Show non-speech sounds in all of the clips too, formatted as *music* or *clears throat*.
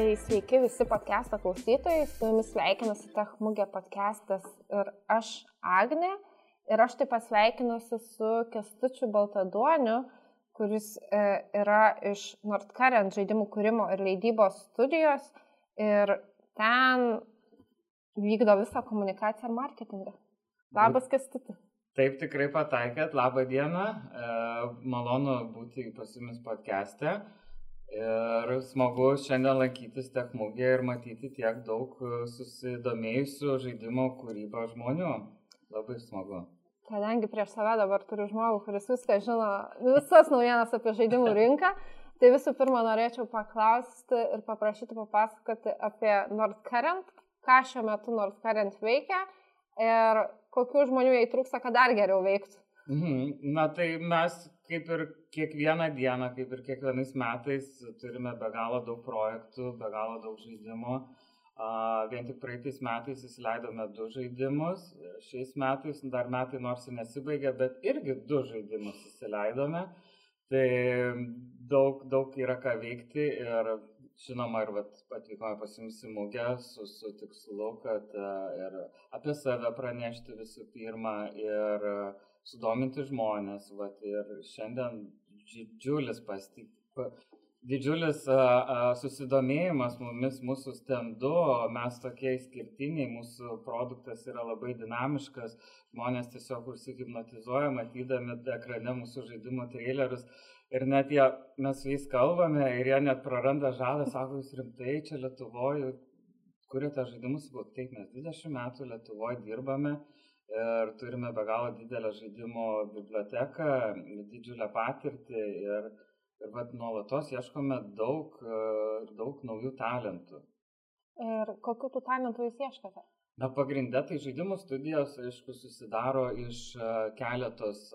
Tai sveiki visi podcast'o klausytojai, su jumis sveikinasi Techmugė podcast'as ir aš Agne. Ir aš taip pasveikinusi su Kestučiu Baltaduoniu, kuris e, yra iš Nordkariant žaidimų kūrimo ir leidybos studijos. Ir ten vykdo visą komunikaciją ir marketingą. Labas, Kestuti. Taip tikrai pataikėt, labą dieną, e, malonu būti pas jumis podcast'e. Ir smagu šiandien lankytis tech mugėje ir matyti tiek daug e, susidomėjusių žaidimo kūrybą žmonių. Labai smagu. Kadangi prieš save dabar turiu žmogų, kuris viską žino, visas naujienas apie žaidimų *laughs* rinką, tai visų pirma norėčiau paklausti ir paprašyti papasakoti apie Nordcurrent, ką šiuo metu Nordcurrent veikia ir kokių žmonių jai trūksta, kad dar geriau veiktų. Mhm. Na tai mes kaip ir kiekvieną dieną, kaip ir kiekvienais metais turime be galo daug projektų, be galo daug žaidimų. Vien tik praeitais metais įsileidome du žaidimus, šiais metais dar metai nors ir nesibaigė, bet irgi du žaidimus įsileidome. Tai daug, daug yra ką veikti ir žinoma, ir vat, atvykome pas jums į mugę su, su tikslu, kad uh, ir apie save pranešti visų pirma ir uh, sudominti žmonės. Vat, ir šiandien didžiulis pastik, didžiulis a, a, susidomėjimas mumis, mūsų stendu, mes tokie išskirtiniai, mūsų produktas yra labai dinamiškas, žmonės tiesiog užsihipnotizuoja, matydami ekrane mūsų žaidimų trailerius. Ir net jie, mes su jais kalbame ir jie net praranda žalą, sako, jūs rimtai čia Lietuvoje, kuriate žaidimus, taip mes 20 metų Lietuvoje dirbame ir turime be galo didelę žaidimų biblioteką, didžiulę patirtį ir, ir vat, nuolatos ieškome daug, daug naujų talentų. Ir kokiu tų talentų jūs ieškote? Na, pagrindę tai žaidimų studijos, aišku, susidaro iš keletos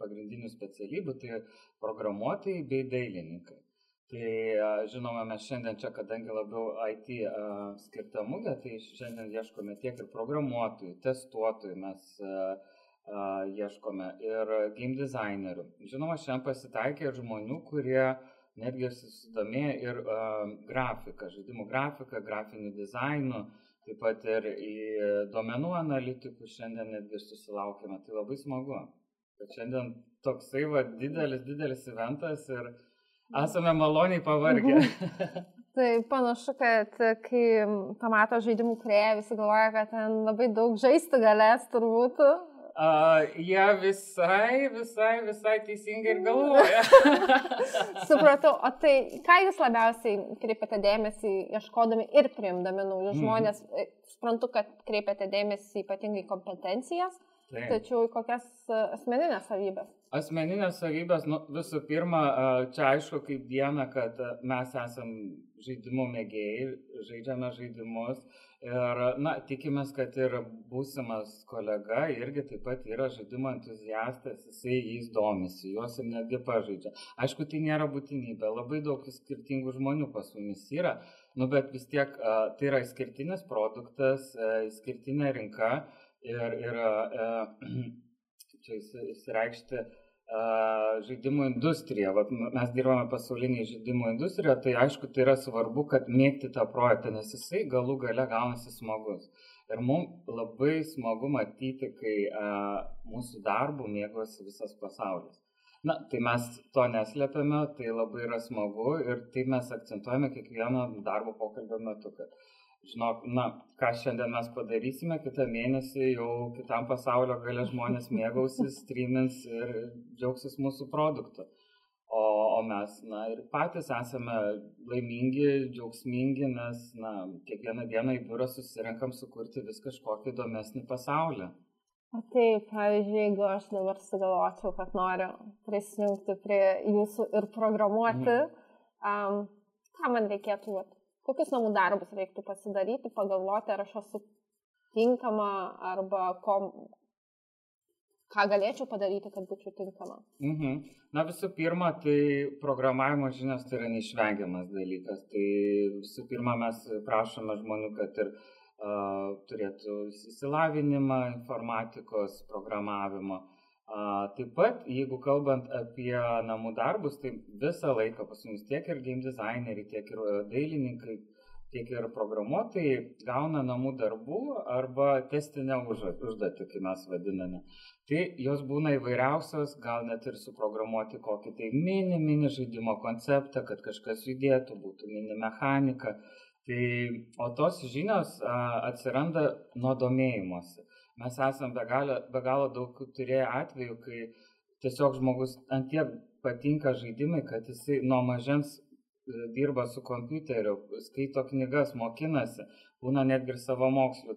pagrindinių specialybių, tai programuotojai bei dailininkai. Tai žinoma, mes šiandien čia, kadangi labiau IT uh, skirta mugė, tai šiandien ieškome tiek ir programuotojų, testuotojų, mes uh, uh, ieškome ir game designerių. Žinoma, šiandien pasitaikė žmonių, kurie netgi susidomėjo ir uh, grafiką, žaidimų grafiką, grafinių dizainų, taip pat ir į duomenų analitikų šiandien netgi susilaukėme. Tai labai smagu, kad šiandien toksai va, didelis, didelis eventas ir esame maloniai pavargę. Mhm. *laughs* Tai panašu, kad kai pamato žaidimų krėję, visi galvoja, kad ten labai daug žaisti galės turbūt. Uh, jie ja, visai, visai, visai teisingai ir galvoja. *laughs* Supratau, o tai ką jūs labiausiai kreipiate dėmesį, ieškodami ir priimdami naujus mm. žmonės? Suprantu, kad kreipiate dėmesį ypatingai kompetencijas, Taip. tačiau į kokias asmeninės savybės? Asmeninės savybės, nu, visų pirma, čia aišku kaip diena, kad mes esam žaidimų mėgėjai, žaidžiame žaidimus ir, na, tikimės, kad ir būsimas kolega irgi taip pat yra žaidimo entuziastas, jisai jais domisi, juos ir netgi pažaidžia. Aišku, tai nėra būtinybė, labai daug skirtingų žmonių pas mumis yra, nu, bet vis tiek tai yra išskirtinis produktas, išskirtinė rinka ir, ir *clears throat* čia įsireikšti žaidimų industrija. Vat mes dirbame pasaulinėje žaidimų industrijoje, tai aišku, tai yra svarbu, kad mėgti tą projektą, nes jisai galų gale gaunasi smagus. Ir mums labai smagu matyti, kai a, mūsų darbų mėgosi visas pasaulis. Na, tai mes to neslėpiame, tai labai yra smagu ir tai mes akcentuojame kiekvieno darbo pokalbio metu, kad žinok, na, ką šiandien mes padarysime, kitą mėnesį jau kitam pasaulio galę žmonės mėgausis, streamins ir džiaugsis mūsų produktu. O, o mes, na, ir patys esame laimingi, džiaugsmingi, nes, na, kiekvieną dieną į biurą susirenkam sukurti vis kažkokį įdomesnį pasaulį. O taip, pavyzdžiui, jeigu aš dabar sugalvočiau, kad noriu prisijungti prie jūsų ir programuoti, mm. um, ką man reikėtų vat, kokius namų darbus reiktų pasidaryti, pagalvoti, ar aš esu tinkama arba ko, ką galėčiau padaryti, kad būčiau tinkama. Mhm. Na visų pirma, tai programavimo žinios tai yra neišvengiamas dalykas. Tai visų pirma, mes prašome žmonių, kad ir uh, turėtų įsilavinimą informatikos programavimo. Taip pat, jeigu kalbant apie namų darbus, tai visą laiką pas mus tiek ir game designeriai, tiek ir dailininkai, tiek ir programuotojai gauna namų darbų arba testinę užduotį, kaip mes vadiname. Tai jos būna įvairiausios, gal net ir suprogramuoti kokį tai mini, mini žaidimo konceptą, kad kažkas judėtų, būtų mini mechanika. Tai, o tos žinios a, atsiranda nuo domėjimuose mes esam be galo, be galo daug turėję atvejų, kai tiesiog žmogus antiek patinka žaidimai, kad jisai nuo mažens e, dirba su kompiuteriu, skaito knygas, mokinasi, būna netgi ir savo mokslių.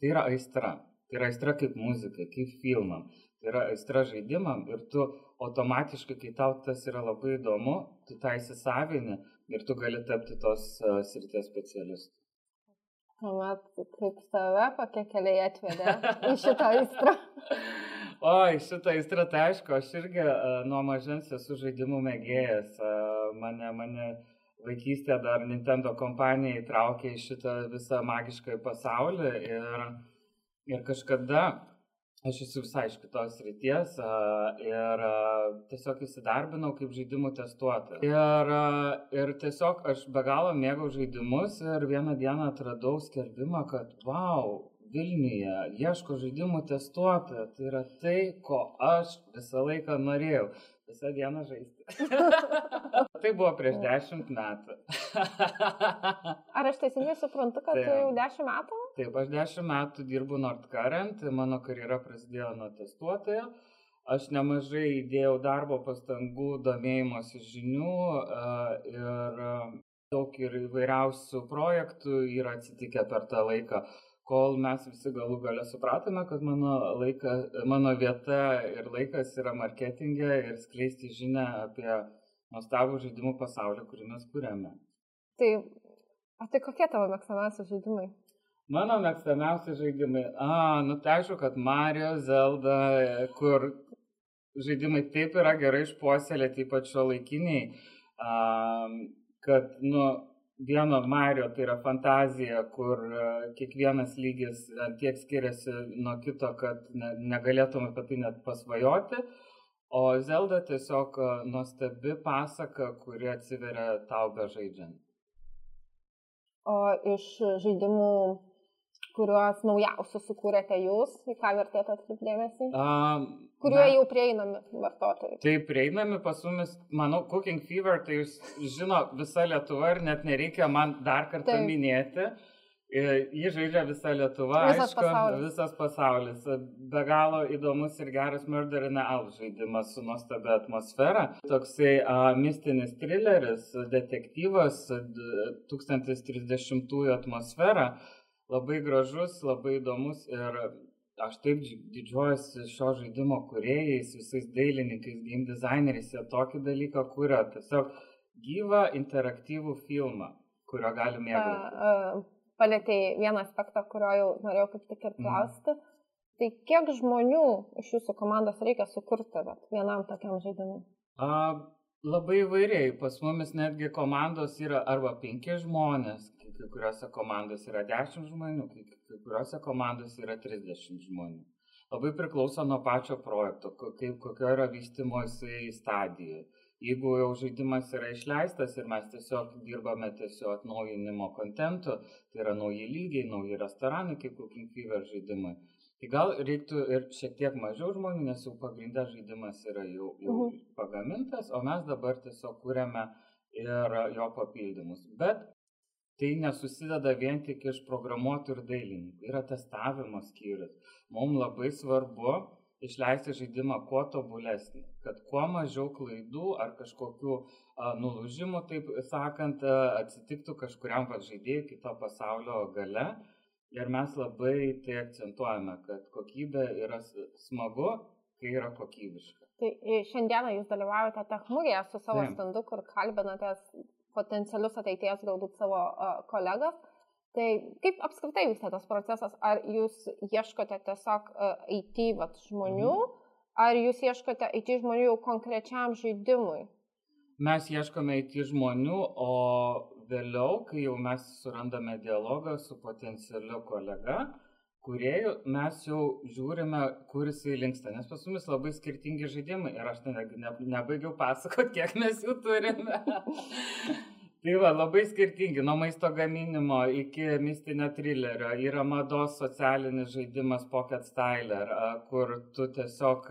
Tai yra aistra. Tai yra aistra kaip muzikai, kaip filmam. Tai yra aistra žaidimam ir tu automatiškai, kai tau tas yra labai įdomu, tu tą įsisavini ir tu gali tapti tos uh, srities specialistu. Tuomet kaip tave, kokie keliai atvedė į šitą aistrą? *laughs* Oi, šitą aistrą, tai aišku, aš irgi uh, nuo mažens esu žaidimų mėgėjas. Uh, mane, mane vaikystė dar Nintendo kompanija įtraukė į šitą visą magišką pasaulį ir, ir kažkada Aš esu visai iš kitos ryties ir tiesiog įsidarbinau kaip žaidimų testuotojas. Ir, ir tiesiog aš be galo mėgau žaidimus ir vieną dieną atradau skelbimą, kad wow, Vilniuje ieško žaidimų testuotojo. Tai yra tai, ko aš visą laiką norėjau. Visą dieną žaisti. *laughs* tai buvo prieš dešimt metų. Ar aš teisingai suprantu, kad tai, jau dešimt metų? Taip, aš dešimt metų dirbu Nordcurrent, mano karjera prasidėjo nuo testuotojo. Aš nemažai įdėjau darbo pastangų, domėjimosi žinių ir daug ir įvairiausių projektų yra atsitikę per tą laiką kol mes visi galų gale supratome, kad mano, laika, mano vieta ir laikas yra marketingė ir skleisti žinę apie nuostabų žaidimų pasaulį, kurį mes kūrėme. Tai, o tai kokie tavo mėgstamiausi žaidimai? Mano mėgstamiausi žaidimai. A, nu tai aišku, kad Mario, Zelda, kur žaidimai taip yra gerai išpuoselėti, ypač šio laikiniai, kad, nu, vieno Mario tai yra fantazija, kur e, kiekvienas lygis e, tiek skiriasi nuo kito, kad ne, negalėtum apie tai net pasvajoti. O Zelda tiesiog e, nuostabi pasaka, kuri atsiveria tau be žaidžiant. O iš žaidimų kuriuos naujausius sukūrėte jūs, į ką vertėtų atkreipdėmėsi? Um, Kuriuo na, jau prieinami vartotojai? Tai prieinami pas mumis, manau, Cooking Fever, tai jūs žino visa Lietuva ir net nereikia man dar kartą Taip. minėti. Jį žaidžia visa Lietuva, visas aišku, pasaulis. visas pasaulis. Be galo įdomus ir geras Murder in Al žaidimas su nuostabia atmosfera. Toksai a, mistinis thrilleris, detektyvas, 1030-ųjų atmosfera labai gražus, labai įdomus ir aš taip didžiuojuosi šio žaidimo kuriejais, visais dailininkais, game designeriais, jie tokį dalyką kuria, tiesiog gyvą interaktyvų filmą, kurio gali mėgautis. Palėtėjai vieną aspektą, kurio jau norėjau kaip tik ir mhm. klausti. Mm. Tai kiek žmonių iš jūsų komandos reikia sukurti vat, vienam tokiam žaidimui? A, labai įvairiai. Pas mumis netgi komandos yra arba penki žmonės, kai kuriuose komandose yra 10 žmonių, kai, kai kuriuose komandose yra 30 žmonių. Labai priklauso nuo pačio projekto, kaip, kokio yra vystimosi stadija. Jeigu jau žaidimas yra išleistas ir mes tiesiog dirbame tiesiog atnaujinimo kontentu, tai yra nauji lygiai, nauji restoranai, kaip Cooking Fever žaidimai, tai gal reiktų ir šiek tiek mažiau žmonių, nes jau pagrindę žaidimas yra jau, jau mhm. pagamintas, o mes dabar tiesiog kūrėme ir jo papildymus. Bet tai nesusideda vien tik iš programuotojų ir dailininkų. Yra testavimo skyrius. Mums labai svarbu išleisti žaidimą kuo tobulesnį, kad kuo mažiau klaidų ar kažkokių a, nulūžimų, taip sakant, a, atsitiktų kažkuriam va, žaidėjui kito pasaulio gale. Ir mes labai tai akcentuojame, kad kokybė yra smagu, kai yra kokybiška. Tai e, šiandieną jūs dalyvaujate techmugėje su savo Taip. standu, kur kalbinatės potencialius ateities galbūt savo kolegas. Tai kaip apskritai vyksta tas procesas? Ar jūs ieškote tiesiog IT vat, žmonių, mhm. ar jūs ieškote IT žmonių konkrečiam žaidimui? Mes ieškome IT žmonių, o vėliau, kai jau mes surandame dialogą su potencialiu kolega, kuriejų mes jau žiūrime, kur jisai linksta, nes pas mumis labai skirtingi žaidimai ir aš ne, ne, nebaigiau pasakoti, kiek mes jų turime. Tai va, labai skirtingi, nuo maisto gaminimo iki mistinio trilerio. Yra mados socialinis žaidimas Pocket Styler, kur tu tiesiog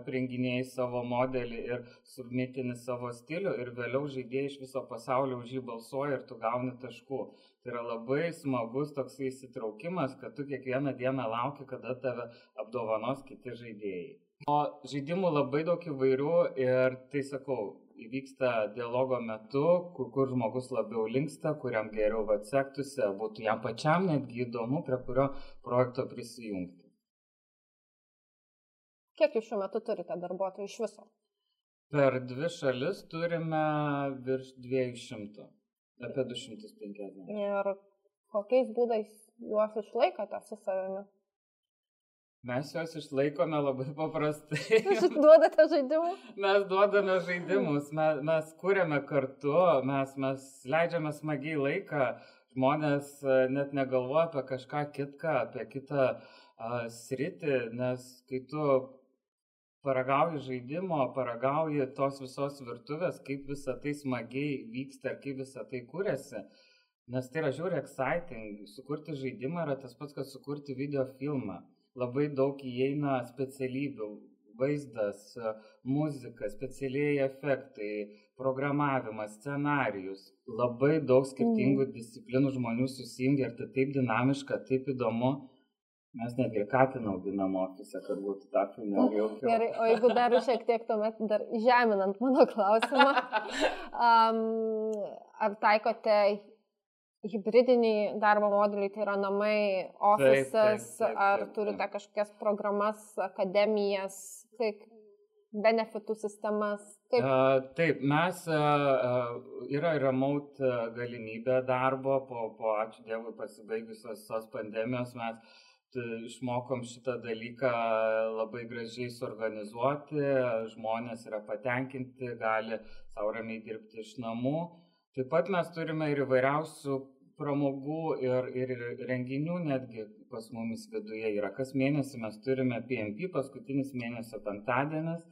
aprenginėjai savo modelį ir submitini savo stilių ir vėliau žaidėjai iš viso pasaulio už jį balsuoja ir tu gauni taškų. Tai yra labai smagus toks įsitraukimas, kad tu kiekvieną dieną lauki, kada tave apdovanos kiti žaidėjai. O žaidimų labai daug įvairių ir tai sakau, įvyksta dialogo metu, kur, kur žmogus labiau linksta, kuriam geriau atsektųsi, būtų jam pačiam netgi įdomu, prie kurio projekto prisijungti. Kiek jūs šiuo metu turite darbuotojų iš viso? Per dvi šalis turime virš 200, apie 250. Ir kokiais būdais juos išlaikote su savimi? Mes juos išlaikome labai paprastai. *laughs* Jūs *laughs* duodate žaidimų? Mes duodame žaidimus, mes, mes kūrėme kartu, mes, mes leidžiame smagiai laiką, žmonės e, net negalvoja apie kažką kitką, apie kitą uh, sritį, nes kai tu paragauji žaidimo, paragauji tos visos virtuvės, kaip visa tai smagiai vyksta ir kaip visa tai kūrėsi. Nes tai yra žiūri exciting, sukurti žaidimą yra tas pats, kas sukurti video filmą labai daug įeina specialybių vaizdas, muzika, specialieji efektai, programavimas, scenarijus. Labai daug skirtingų mm. disciplinų žmonių susijungia ir tai taip dinamiška, taip įdomu. Mes netgi katiną auginam ofise, kad būtų tą fainiau. Gerai, o jeigu dar šiek tiek tuomet dar žeminant mano klausimą, *laughs* um, ar taikote hybridiniai darbo modeliai, tai yra namai, ofisas, ar turite kažkokias programas, akademijas, kaip benefitų sistemas? Kaip? Uh, taip, mes uh, yra remote galimybė darbo, po, po ačiū Dievui pasibaigusios tos pandemijos mes išmokom šitą dalyką labai gražiai suorganizuoti, žmonės yra patenkinti, gali savo ramiai dirbti iš namų. Taip pat mes turime ir įvairiausių pramogų ir, ir renginių netgi pas mumis viduje yra. Kas mėnesį mes turime PMP, paskutinis mėnesio penktadienis.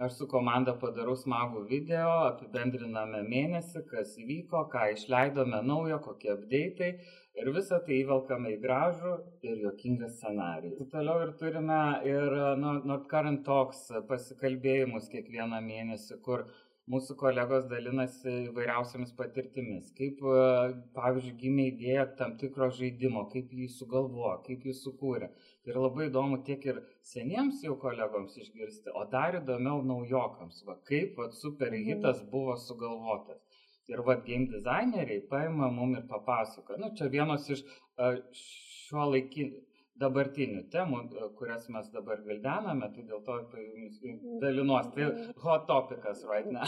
Aš su komanda padarau smagų video, apibendriname mėnesį, kas įvyko, ką išleidome naujo, kokie update'ai ir visą tai įvelkame į gražų ir jokingą scenarijų. Toliau ir turime ir Nord Current Talks pasikalbėjimus kiekvieną mėnesį, kur mūsų kolegos dalinasi įvairiausiamis patirtimis, kaip, e, pavyzdžiui, gimė idėja tam tikro žaidimo, kaip jį sugalvojo, kaip jį sukūrė. Tai yra labai įdomu tiek ir seniems jau kolegoms išgirsti, o dar įdomiau naujokams, va, kaip va, superhitas mhm. buvo sugalvotas. Ir va, game designeriai paima mum ir papasakoja. Nu, čia vienos iš uh, šio laikinio dabartinių temų, kurias mes dabar vildename, tai dėl to tai dalinuos. Tai hot topikas right now.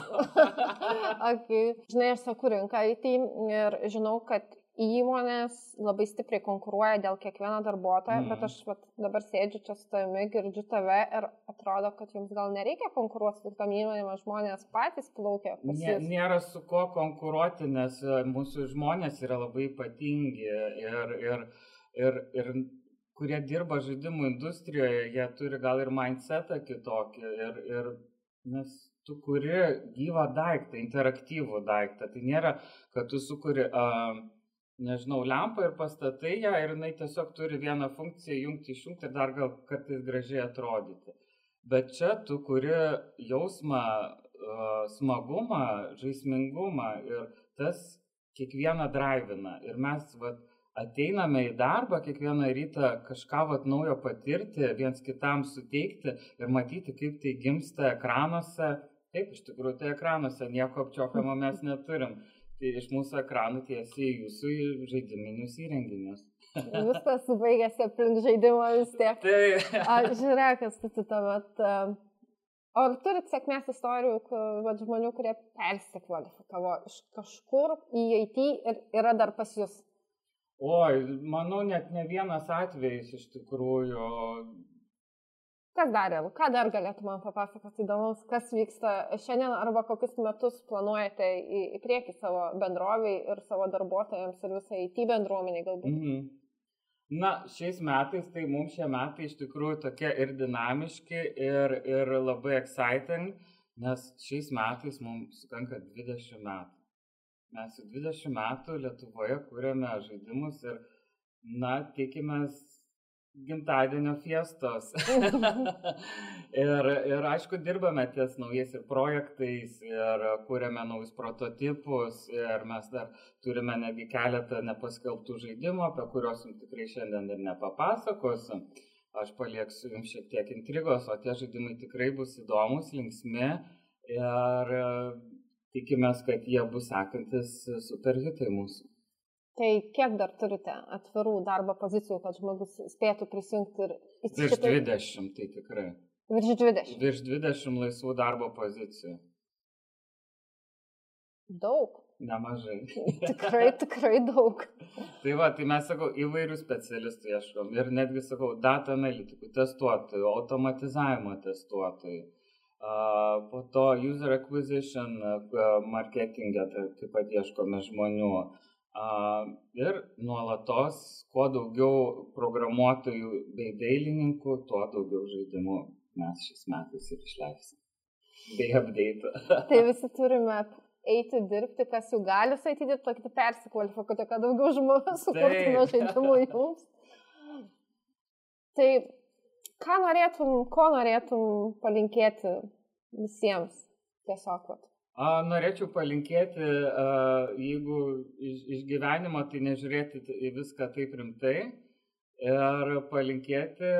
*laughs* okay. Žinai, aš sakau rinką tai ir žinau, kad įmonės labai stipriai konkuruoja dėl kiekvieno darbuotojo, mm. bet aš vat, dabar sėdžiu čia su tavimi, girdžiu tave ir atrodo, kad jums gal nereikia konkuruoti su tom įmonėm, žmonės patys plaukia. Nė, nėra su kuo konkuruoti, nes e, mūsų žmonės yra labai ypatingi ir, ir, ir, ir kurie dirba žaidimų industrijoje, jie turi gal ir mindsetą kitokį ir, ir nes tu kuri gyvą daiktą, interaktyvų daiktą. Tai nėra, kad tu sukuri, uh, nežinau, lempą ir pastatai ją ir jinai tiesiog turi vieną funkciją jungti, išjungti ir dar gal kartais gražiai atrodyti. Bet čia tu kuri jausmą, uh, smagumą, žaismingumą ir tas kiekvieną drivina. Ir mes, vat, ateiname į darbą kiekvieną rytą kažką vat naujo patirti, viens kitam suteikti ir matyti, kaip tai gimsta ekranuose. Taip, iš tikrųjų, tai ekranuose nieko apčiopiamo mes neturim. Tai iš mūsų ekranų tiesiai į jūsų žaidiminius įrenginius. Viskas baigėsi aplink žaidimą vis tiek. Tai. Žiūrėk, kas tu tuomet. O ar turit sėkmės istorijų, kad žmonių, kurie persikvalifikavo iš kažkur į IT ir yra dar pas jūs? Oi, manau, net ne vienas atvejis iš tikrųjų. Kas dar, ką dar galėtų man papasakoti įdomus, kas vyksta šiandien arba kokius metus planuojate į, į priekį savo bendroviai ir savo darbuotojams ir visai IT bendruomeniai galbūt? Mm -hmm. Na, šiais metais, tai mums šie metai iš tikrųjų tokie ir dinamiški, ir, ir labai exciting, nes šiais metais mums sukanka 20 metų. Mes jau 20 metų Lietuvoje kūrėme žaidimus ir, na, tikimės gimtadienio fiestos. *laughs* ir, ir aišku, dirbame ties naujais ir projektais, ir kūrėme naujus prototipus, ir mes dar turime netgi keletą nepaskelbtų žaidimų, apie kuriuos jums tikrai šiandien ir nepapasakosiu. Aš palieksiu jums šiek tiek intrigos, o tie žaidimai tikrai bus įdomus, linksmi ir tikimės, kad jie bus sekantis superhitai mūsų. Tai kiek dar turite atvirų darbo pozicijų, kad žmogus spėtų prisijungti ir įsitraukti? Virš 20, tai tikrai. Virš 20. Virš 20 laisvų darbo pozicijų. Daug. Nemažai. *laughs* tikrai, tikrai daug. *laughs* tai va, tai mes sakau, įvairių specialistų ieškom ir netgi sakau, data analitikų, testuotojų, automatizavimo testuotojų. Po to user acquisition marketingė tai taip pat ieškome žmonių. Ir nuolatos, kuo daugiau programuotojų bei dailininkų, tuo daugiau žaidimų mes šiais metais ir išleisim. Bei update. *laughs* tai visi turime eiti dirbti, kas jau gali eiti dirbti, tokį persikvalifikuoti, kad daugiau žmonių *laughs* sukurtume žaidimų jums. *laughs* Tai ką norėtum, ko norėtum palinkėti visiems tiesiog? Vat. A, norėčiau palinkėti, a, jeigu iš, iš gyvenimo, tai nežiūrėti į viską taip rimtai ir palinkėti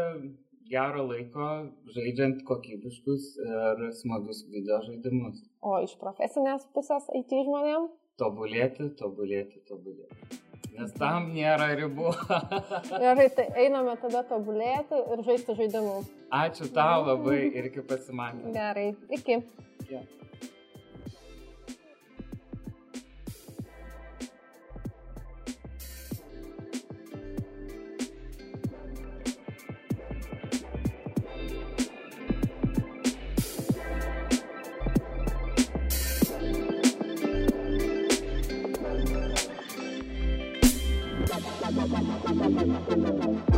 gero laiko žaidžiant kokybiškus ir smagus video žaidimus. O iš profesinės pusės IT žmonėm? Tobulėti, tobulėti, tobulėti. Nes tam nėra ribų. *laughs* Gerai, tai einame tada tobulėti ir žaisti žaidimus. Ačiū tau labai ir iki pasimatymo. Gerai, iki. Yeah. ハハハハ